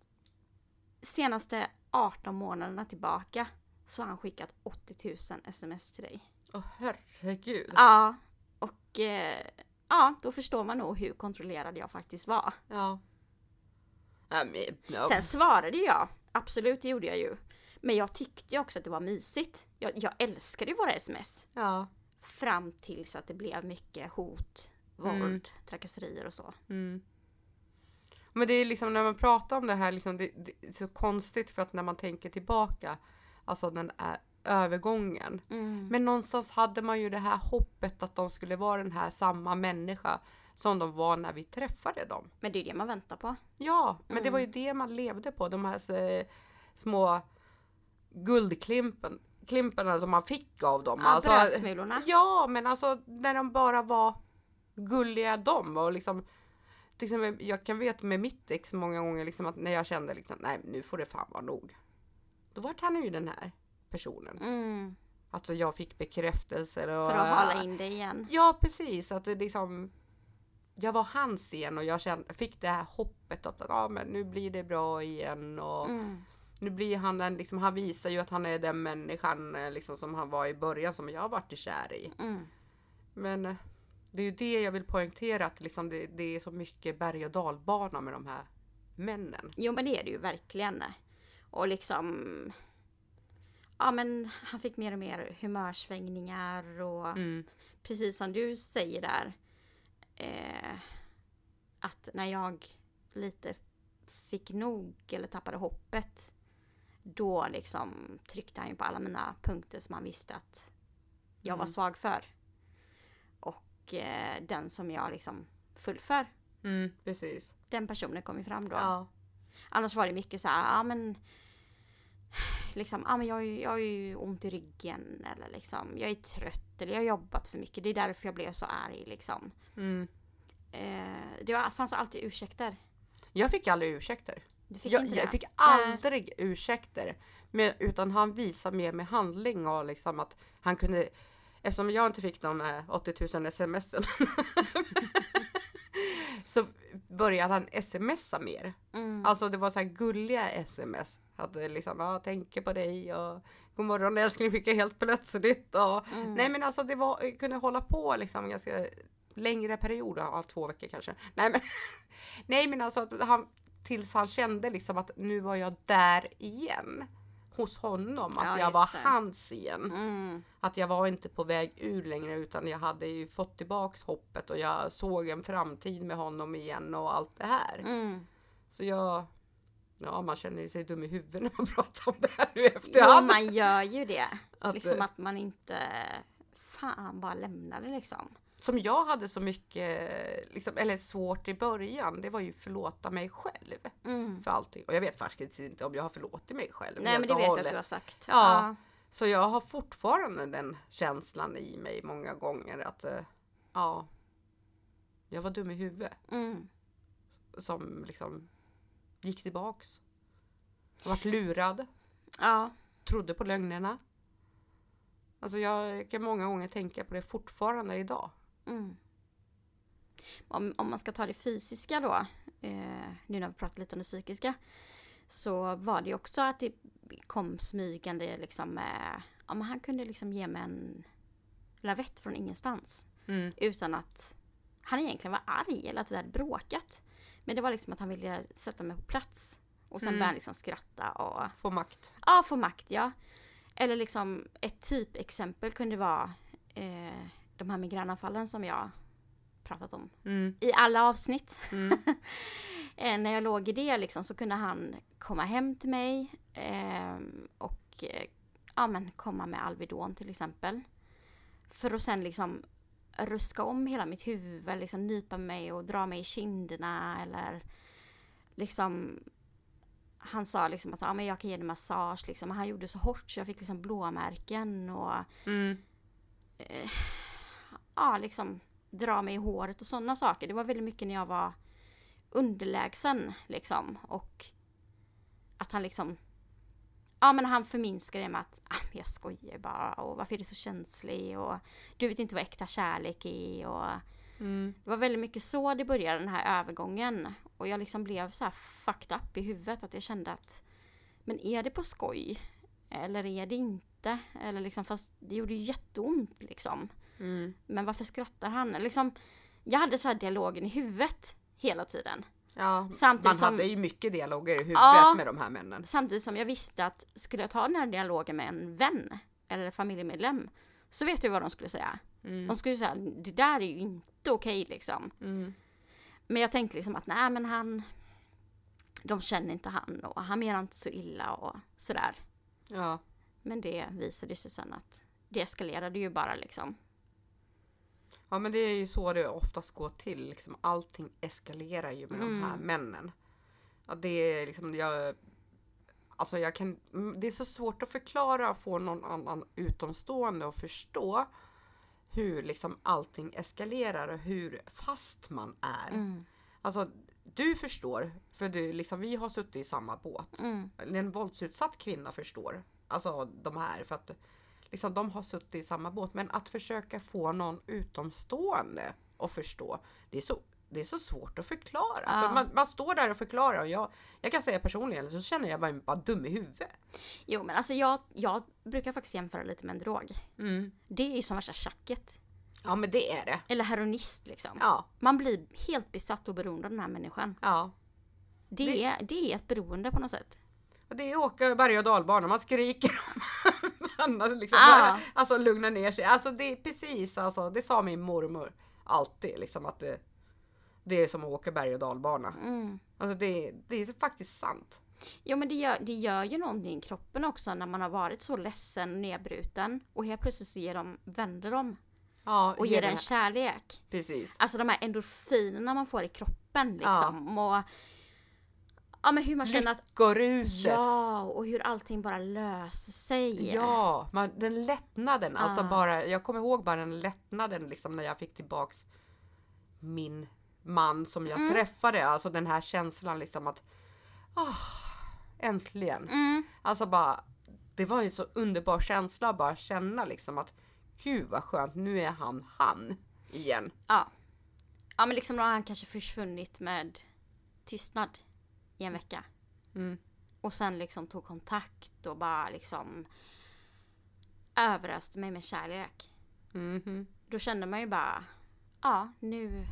senaste 18 månaderna tillbaka så har han skickat 80 000 sms till dig. Åh, herregud. Ja, och eh, ja, då förstår man nog hur kontrollerad jag faktiskt var. Ja. Men, ja. Sen svarade jag, absolut det gjorde jag ju. Men jag tyckte också att det var mysigt. Jag, jag älskade ju våra sms. ja. Fram tills att det blev mycket hot, våld, Mm. trakasserier och så. Mm. Men det är liksom när man pratar om det här, liksom, det, det är så konstigt för att när man tänker tillbaka, alltså den är övergången. Mm. Men någonstans hade man ju det här hoppet att de skulle vara den här samma människa som de var när vi träffade dem. Men det är det man väntar på. Ja, men det var ju Mm. det man levde på, de här eh, små guldklimpen klimparna som man fick av dem. Ja, brödsmulorna. Ja, men alltså när de bara var gulliga de och liksom till exempel, jag kan veta med mitt ex många gånger liksom att när jag kände liksom nej nu får det fan vara nog. Då vart han ju den här personen. Mm. Alltså jag fick bekräftelser och För att hala in det igen. Ja precis, att det liksom jag var hans igen och jag kände, fick det här hoppet att ja, men nu blir det bra igen och Mm. nu blir han den, liksom, han visar ju att han är den människan eh, liksom, som han var i början som jag varit kär i. Mm. Men eh, det är ju det jag vill poängtera att liksom, det, det är så mycket berg och dalbana med de här männen. Jo men det är det ju verkligen. Och liksom... ja men han fick mer och mer humörsvängningar och Mm. precis som du säger där. Eh, att när jag lite fick nog eller tappade hoppet. Då liksom tryckte han ju på alla mina punkter som han visste att jag var Mm. svag för. Och eh, den som jag liksom föll för. Mm, precis. Den personen kom ju fram då. Ja. Annars var det mycket så här, ja men liksom, ja men jag, jag har ju ont i ryggen eller liksom, jag är trött eller jag har jobbat för mycket. Det är därför jag blev så arg liksom. Mm. Eh, det var, fanns alltid ursäkter. Jag fick aldrig ursäkter. Du fick Jag, inte jag det? fick aldrig ursäkter. Men, utan han visade mer med handling och liksom att han kunde Eftersom jag inte fick de eh, 80 000 sms så började han smsa mer. Mm. Alltså det var så här gulliga sms. Det liksom, ja, tänker på dig och god morgon älskling fick jag helt plötsligt. Och, Mm. Nej men alltså det var, kunde hålla på liksom ganska längre perioder, ja, två veckor kanske. Nej men, [laughs] nej, men alltså att han, tills han kände liksom att nu var jag där igen. Hos honom, att Ja, jag var det. hans igen. Mm. Att jag var inte på väg ur längre utan jag hade ju fått tillbaks hoppet och jag såg en framtid med honom igen och allt det här. Mm. Så jag, ja man känner sig dum i huvudet när man [laughs] pratar om det här nu i Jo, efterhand. man gör ju det. Att, liksom eh, att man inte fan bara lämnar det liksom. Som jag hade så mycket, liksom, eller svårt i början, det var ju förlåta mig själv Mm. för allting. Och jag vet faktiskt inte om jag har förlåtit mig själv. Nej men det vet jag att du har sagt. Ja. Så jag har fortfarande den känslan i mig många gånger att eh, ja, jag var dum i huvudet. Mm. Som liksom gick tillbaks. Vart lurad. ja. Trodde på lögnerna. Alltså jag kan många gånger tänka på det fortfarande idag. Mm. Om, om man ska ta det fysiska då, eh, nu när vi pratar lite om det psykiska, så var det ju också att det kom smygande liksom med, ja men han kunde liksom ge mig en lavett från ingenstans. Mm. Utan att han egentligen var arg eller att vi hade bråkat. Men det var liksom att han ville sätta mig på plats. Och sen Mm. började han liksom skratta och Få makt. Ja, få makt ja. Eller liksom ett typexempel kunde vara eh, de här migränanfallen som jag pratat om Mm. i alla avsnitt. Mm. [laughs] eh, när jag låg i det liksom så kunde han komma hem till mig eh, och ja, men komma med Alvedon till exempel. För att sen liksom ruska om hela mitt huvud, liksom nypa mig och dra mig i kinderna eller liksom han sa liksom att ja, men jag kan ge dig massage liksom. Han gjorde så hårt så jag fick liksom blåmärken och Mm. ja, liksom dra mig i håret och sådana saker. Det var väldigt mycket när jag var underlägsen liksom och att han liksom Ja men han förminskade det med att ah, jag skojar bara och varför är du så känslig och du vet inte vad äkta kärlek är och Mm. det var väldigt mycket så det började den här övergången och jag liksom blev så här fucked up i huvudet att jag kände att men är det på skoj? Eller är det inte? Eller liksom fast det gjorde ju jätteont liksom. Mm. Men varför skrattar han? Liksom, jag hade så här dialogen i huvudet hela tiden. Ja, Samtidigt man som- hade ju mycket dialoger i huvudet Ja. med de här männen. Samtidigt som jag visste att skulle jag ta den här dialogen med en vän eller familjemedlem så vet du vad de skulle säga. Mm. De skulle säga det där är ju inte okej liksom. Mm. Men jag tänkte liksom att nej men han de känner inte han och han menar inte så illa och sådär. Ja. Men det visade sig sen att det eskalerade ju bara liksom. Ja, men det är ju så det oftast går till. Liksom, allting eskalerar ju med de här Mm. männen. Ja, det är liksom, jag, alltså jag kan, mm, det är så svårt att förklara och få någon annan utomstående att förstå hur liksom allting eskalerar och hur fast man är. Mm. Alltså, du förstår, för du, liksom, vi har suttit i samma båt. Mm. En våldsutsatt kvinna förstår. Alltså de här, för att liksom, de har suttit i samma båt. Men att försöka få någon utomstående att förstå, det är så, det är så svårt att förklara. Ja. För man, man står där och förklarar och jag, jag kan säga personligen så känner jag mig bara dum i huvudet. Jo men alltså jag, jag brukar faktiskt jämföra lite med en drog. Mm. Det är ju som värsta tjacket. Ja men det är det. Eller heroinist liksom. Ja, Man blir helt besatt och beroende av den här människan. ja. Det, Är, det är ett beroende på något sätt. Och det är åka berg och dalbana, man skriker Anna liksom Ah. alltså lugna ner sig. Alltså det är precis, alltså det sa min mormor alltid liksom att det, det är som att åka berg och dalbana. Mm. Alltså det, det är faktiskt sant. Jo men det gör, det gör ju någonting i kroppen också när man har varit så ledsen och nedbruten och helt plötsligt så ger de, vänder de Ja, och ge ger det en här- kärlek. Precis. Alltså de här endorfinerna man får i kroppen liksom. Och, ja men hur man känner att Lyckoruset. ja och hur allting bara löser sig. Ja, man, den lättnaden. Alltså Ah. bara, jag kommer ihåg bara den lättnaden liksom när jag fick tillbaks min man som jag Mm. träffade. Alltså den här känslan liksom att ah, äntligen. Mm. Alltså bara, det var ju så underbar känsla att bara känna liksom att gud vad skönt, nu är han han igen. Ja. Ja men liksom då har han kanske försvunnit med tystnad i en vecka. Mm. Och sen liksom tog kontakt och bara liksom överöste mig med kärlek. Mhm. Då kände man ju bara, ja nu,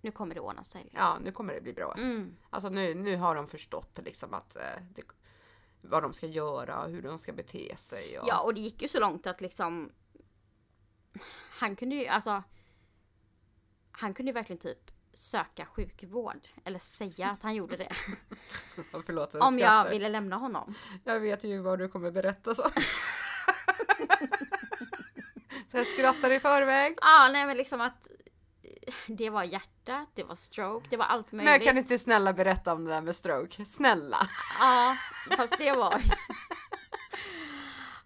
nu kommer det ordna sig. Liksom. Ja, nu kommer det bli bra. Mm. Alltså nu, nu har de förstått liksom att eh, det, vad de ska göra och hur de ska bete sig. Och, Ja och det gick ju så långt att liksom han kunde ju alltså han kunde ju verkligen typ söka sjukvård eller säga att han gjorde det [laughs] Förlåt, jag om jag ville lämna honom. Jag vet ju vad du kommer berätta så. [laughs] så jag skrattar i förväg. Ja nej men liksom att det var hjärtat, det var stroke, det var allt Men möjligt. kan inte snälla berätta om det där med stroke? Snälla. Ja, fast det var [laughs]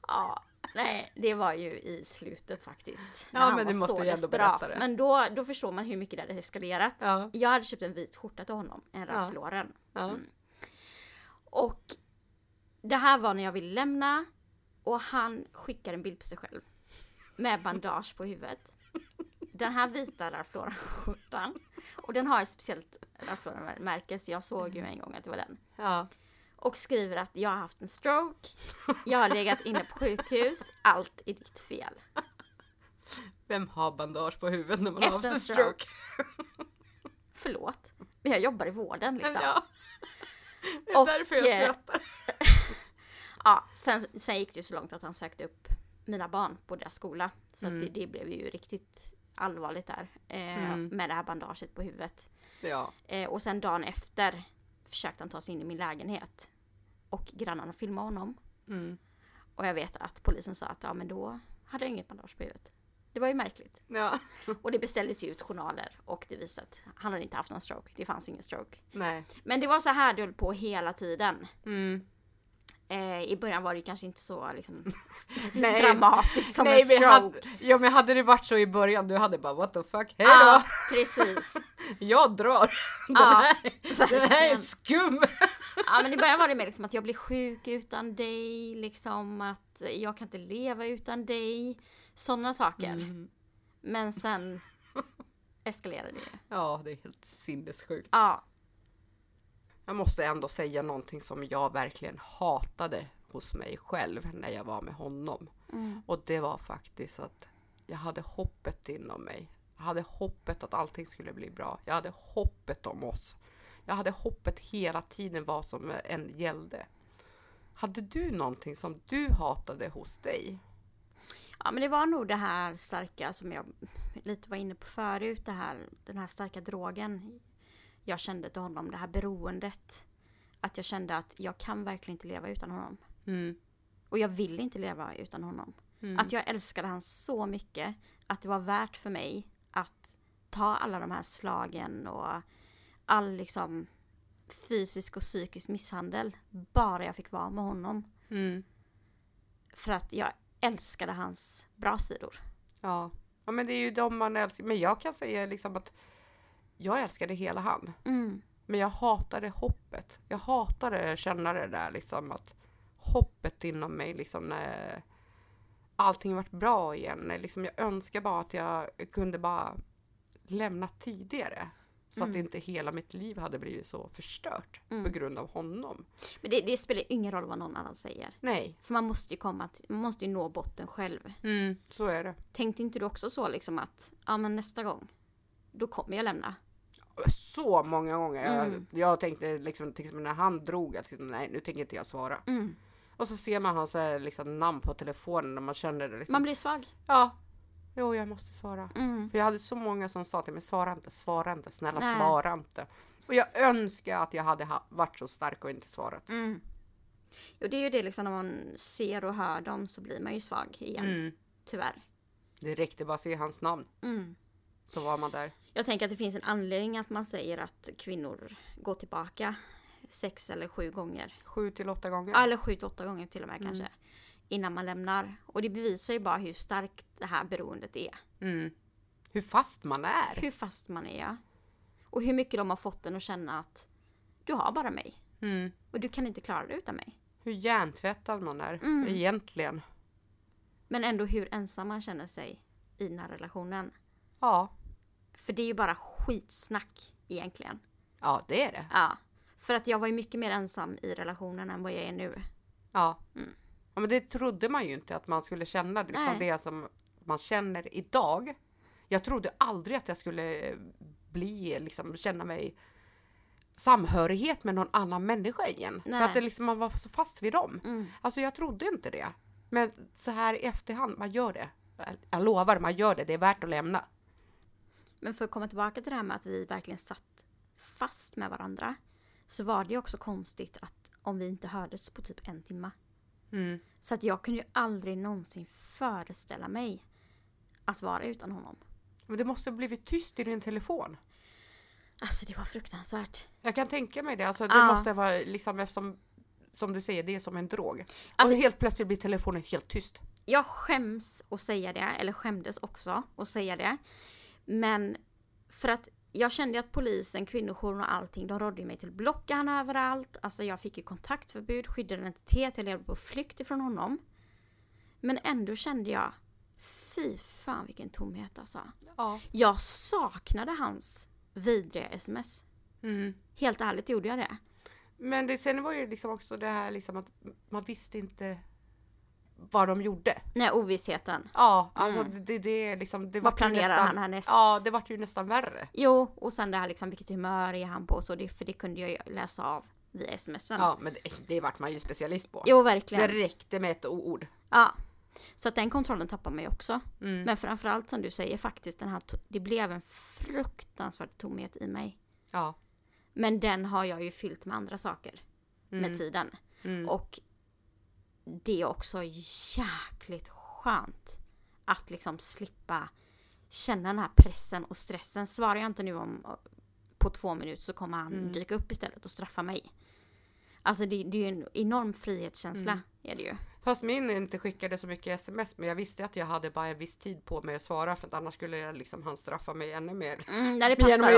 Ja, nej, det var ju i slutet faktiskt. Ja, han men var du måste så ändå desperat. berätta det. Men då, då förstår man hur mycket det hade eskalerat. Ja. Jag hade köpt en vit skjorta till honom, en Ralph Lauren. Mm. Och det här var när jag ville lämna och han skickar en bild på sig själv. Med bandage på huvudet. Den här vita Ralph Lauren-skjortan. Och den har ett speciellt Ralph Lauren-märke så jag såg ju en gång att det var den Ja. Och skriver att jag har haft en stroke, jag har legat inne på sjukhus, allt är ditt fel. Vem har bandage på huvudet när man har haft en en stroke? Förlåt, men jag jobbar i vården liksom. Ja. Ja. Det är Och, därför jag eh, skrattar. [laughs] sen, sen gick det ju så långt att han sökte upp mina barn på deras skola. Så att det, det blev ju riktigt allvarligt där eh, Mm. med det här bandaget på huvudet. Ja. Eh, och sen dagen efter försökte han ta sig in i min lägenhet. Och grannarna filmade honom. Mm. Och jag vet att polisen sa att ja men då hade jag inget bandage på huvudet. Det var ju märkligt. ja. Och det beställdes ju ut journaler och det visade att han hade inte haft någon stroke. Det fanns ingen stroke. Nej. Men det var så här det höll på hela tiden. Mm. Eh, I början var det kanske inte så liksom, [laughs] Nej. dramatiskt som Nej, en stroke. hade, ja, men hade det varit så i början, du hade bara what the fuck, hej då! Ja, precis. [laughs] Jag drar! [laughs] Den, Ja, här, den här är skum! Ja men i början var det mer liksom att jag blir sjuk utan dig, liksom att jag kan inte leva utan dig. Sådana saker. Mm. Men sen eskalerade det. Ja, det är helt sinnessjukt. Ja. Jag måste ändå säga någonting som jag verkligen hatade hos mig själv när jag var med honom. Mm. Och det var faktiskt att jag hade hoppet inom mig. Jag hade hoppet att allting skulle bli bra. Jag hade hoppet om oss. Jag hade hoppet hela tiden vad som än gällde. Hade du någonting som du hatade hos dig? Ja men det var nog det här starka som jag lite var inne på förut. Det här, den här starka drogen jag kände till honom. Det här beroendet. Att jag kände att jag kan verkligen inte leva utan honom. Mm. Och jag vill inte leva utan honom. Mm. Att jag älskade han så mycket. Att det var värt för mig att ta alla de här slagen och all liksom fysisk och psykisk misshandel. Bara jag fick vara med honom. Mm. För att jag älskade hans bra sidor. Ja. ja, men det är ju de man älskar. Men jag kan säga liksom att jag älskade hela han. Mm. Men jag hatade hoppet. Jag hatade att känna det där liksom att hoppet inom mig liksom när allting vart bra igen. Liksom jag önskar bara att jag kunde bara lämna tidigare. Så att Mm. inte hela mitt liv hade blivit så förstört Mm. på grund av honom. Men det, det spelar ingen roll vad någon annan säger. Nej, För man måste ju komma till, man måste ju nå botten själv. mm, så är det. Tänkte inte du också så liksom att, ja men nästa gång, då kommer jag lämna. Så många gånger. Mm. Jag, jag tänkte liksom, till exempel när han drog, att liksom, nej nu tänker inte jag svara. Mm. Och så ser man hans eh, liksom, namn på telefonen och man känner det liksom. Man blir svag. Ja. Jo, jag måste svara. Mm. För jag hade så många som sa till mig, svara inte, svara inte, snälla Nej. svara inte. Och jag önskar att jag hade ha- varit så stark och inte svarat. Mm. Och det är ju det liksom när man ser och hör dem så blir man ju svag igen. Mm. Tyvärr. Det räckte bara att se hans namn Mm. Så var man där. Jag tänker att det finns en anledning att man säger att kvinnor går tillbaka sex eller sju gånger. Sju till åtta gånger. Ja, Eller sju till åtta gånger till och med Mm. kanske. Innan man lämnar. Och det bevisar ju bara hur starkt det här beroendet är. Mm. Hur fast man är. Hur fast man är. ja. Och hur mycket de har fått en att känna att du har bara mig. Mm. Och du kan inte klara det utan mig. Hur hjärntvättad man är Mm. egentligen. Men ändå hur ensam man känner sig i den här relationen. Ja. För det är ju bara skitsnack egentligen. Ja, det är det. Ja. För att jag var ju mycket mer ensam i relationen än vad jag är nu. Ja. Mm. ja men det trodde man ju inte att man skulle känna liksom Nej. det som man känner idag. Jag trodde aldrig att jag skulle bli, liksom känna mig samhörighet med någon annan människa igen. Nej. För att det liksom, man var så fast vid dem. Mm. Alltså jag trodde inte det. Men så här i efterhand, man gör det. Jag lovar, man gör det. Det är värt att lämna. Men för att komma tillbaka till det här med att vi verkligen satt fast med varandra. Så var det ju också konstigt att om vi inte hördes på typ en timme. Mm. Så att jag kunde ju aldrig någonsin föreställa mig att vara utan honom. Men det måste ha blivit tyst i din telefon. Alltså det var fruktansvärt. Jag kan tänka mig det. Alltså, det Ja. måste vara liksom eftersom, som du säger, det är som en drog. Alltså- och helt plötsligt blir telefonen helt tyst. Jag skäms att säga det, eller skämdes också att säga det. Men för att jag kände att polisen, kvinnojouren och allting, de rådde mig till att blocka han överallt. Alltså jag fick ju kontaktförbud, skyddad identitet, jag levde på flykt ifrån honom. Men ändå kände jag, fy fan vilken tomhet alltså. Ja. Jag saknade hans vidriga sms. Mm. Helt ärligt gjorde jag det. Men det, sen var ju liksom också det här liksom att man visste inte vad de gjorde. Nej, ovissheten. Ja, alltså det, det, det liksom, det Mm. Vad planerar nästan, han härnäst? Ja, det vart ju nästan värre. Jo, och sen det här liksom vilket humör är han på och så, det, för det kunde jag läsa av via smsen. Ja, men det, det vart man ju specialist på. Jo, det verkligen. räckte med ett ord. Ja. Så att den kontrollen tappar man ju också. Mm. Men framförallt som du säger faktiskt, den här, det blev en fruktansvärd tomhet i mig. Ja. Men den har jag ju fyllt med andra saker Mm. med tiden. Mm. Och det är också jäkligt skönt att liksom slippa känna den här pressen och stressen. Svarar jag inte nu om på två minuter så kommer han Mm. dyka upp istället och straffa mig. Alltså det, det är ju en enorm frihetskänsla. Mm. Är det ju. Fast min inte skickade så mycket sms, men jag visste att jag hade bara en viss tid på mig att svara för att annars skulle jag liksom han straffa mig ännu mer. Mm, när det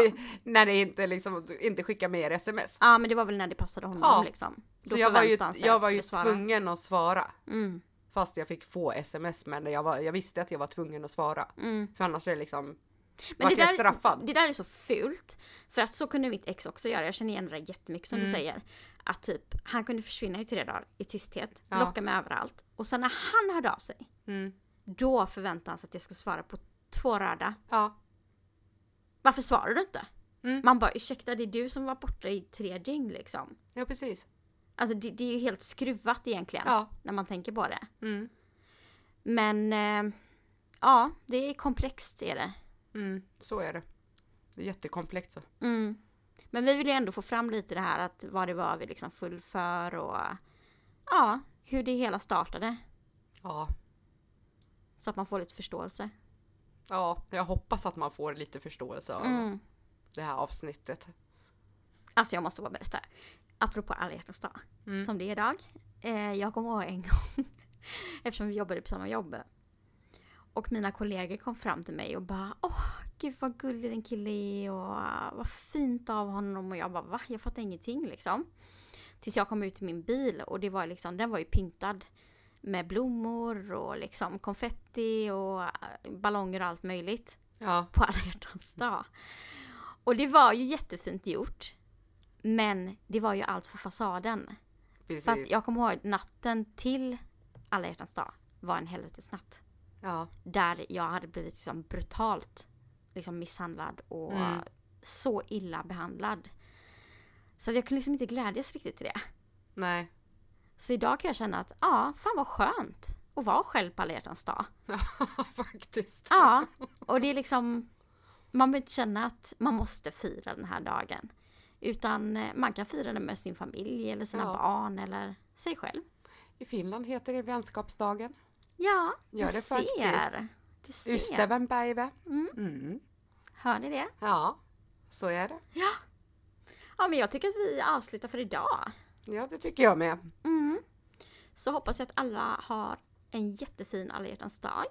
att- när det inte liksom inte skickar mer sms. Ja men det var väl när det passade honom Ja. liksom. Så jag var ju, jag var ju tvungen att svara. Mm, Fast jag fick få sms, men jag, var, jag visste att jag var tvungen att svara. mm. För annars är det liksom, Men det där, det där är så fult. För att så kunde mitt ex också göra. Jag känner igen det där jättemycket som Mm. du säger. Att typ, han kunde försvinna i tre dagar i tysthet. Ja. Blocka mig överallt. Och sen när han hörde av sig. Mm. Då förväntade han sig att jag skulle svara på två röda. Ja. Varför svarar du inte? Mm. Man bara ursäkta det är du som var borta i tre dygn liksom. ja, precis. Alltså det, det är ju helt skruvat egentligen. Ja. När man tänker på det. Mm. Men eh, ja, det är komplext är det. Mm. Så är det. Det är jättekomplext så. Mm. Men vi vill ju ändå få fram lite det här att vad det var vi liksom full för och ja, hur det hela startade. Ja. Så att man får lite förståelse. ja, jag hoppas att man får lite förståelse av Mm. det här avsnittet. Alltså jag måste bara berätta. Apropå alla hjärtans dag. Mm. Som det är idag. Eh, jag kommer ihåg en [laughs] gång. eftersom vi jobbade på samma jobb. Och mina kollegor kom fram till mig och bara Åh, gud vad gullig den kille är och ah, vad fint av honom. Och jag bara va? Jag fattar ingenting liksom. Tills jag kom ut till min bil och det var liksom, den var ju pyntad. Med blommor och liksom konfetti och ah, ballonger och allt möjligt Ja. på alla hjärtans dag. Och det var ju jättefint gjort. Men det var ju allt för fasaden. Precis. För att jag kommer ihåg natten till alla hjärtans dag var en helvetesnatt. Ja. Där jag hade blivit liksom brutalt liksom misshandlad och Mm. så illa behandlad. Så jag kunde liksom inte glädjas riktigt till det. Nej. Så idag kan jag känna att, ja, fan vad skönt att vara själv på alla dag. Ja, [laughs] faktiskt. Ja, och det är liksom, man vill inte känna att man måste fira den här dagen. Utan eh, man kan fira den med sin familj eller sina Ja. barn eller sig själv. I Finland heter det vänskapsdagen. Ja, Gör det ser. faktiskt. Du ser. Ystävänpäivä. Mm. Mm. Hör ni det? Ja, så är det. Ja. Ja, men jag tycker att vi avslutar för idag. Ja, det tycker jag med. Mm. Så hoppas jag att alla har en jättefin alla hjärtans dag.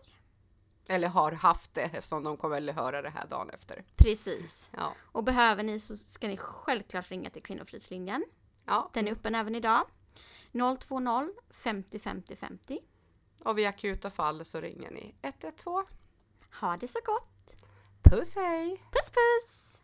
Eller har haft det eftersom de kommer väl höra det här dagen efter. Precis. Ja, Och behöver ni så ska ni självklart ringa till Kvinnofridslinjen. ja. Den är öppen även idag. 020 50 50 50. Och vid akuta fall så ringer ni 112. Ha det så gott! Puss hej! Puss puss!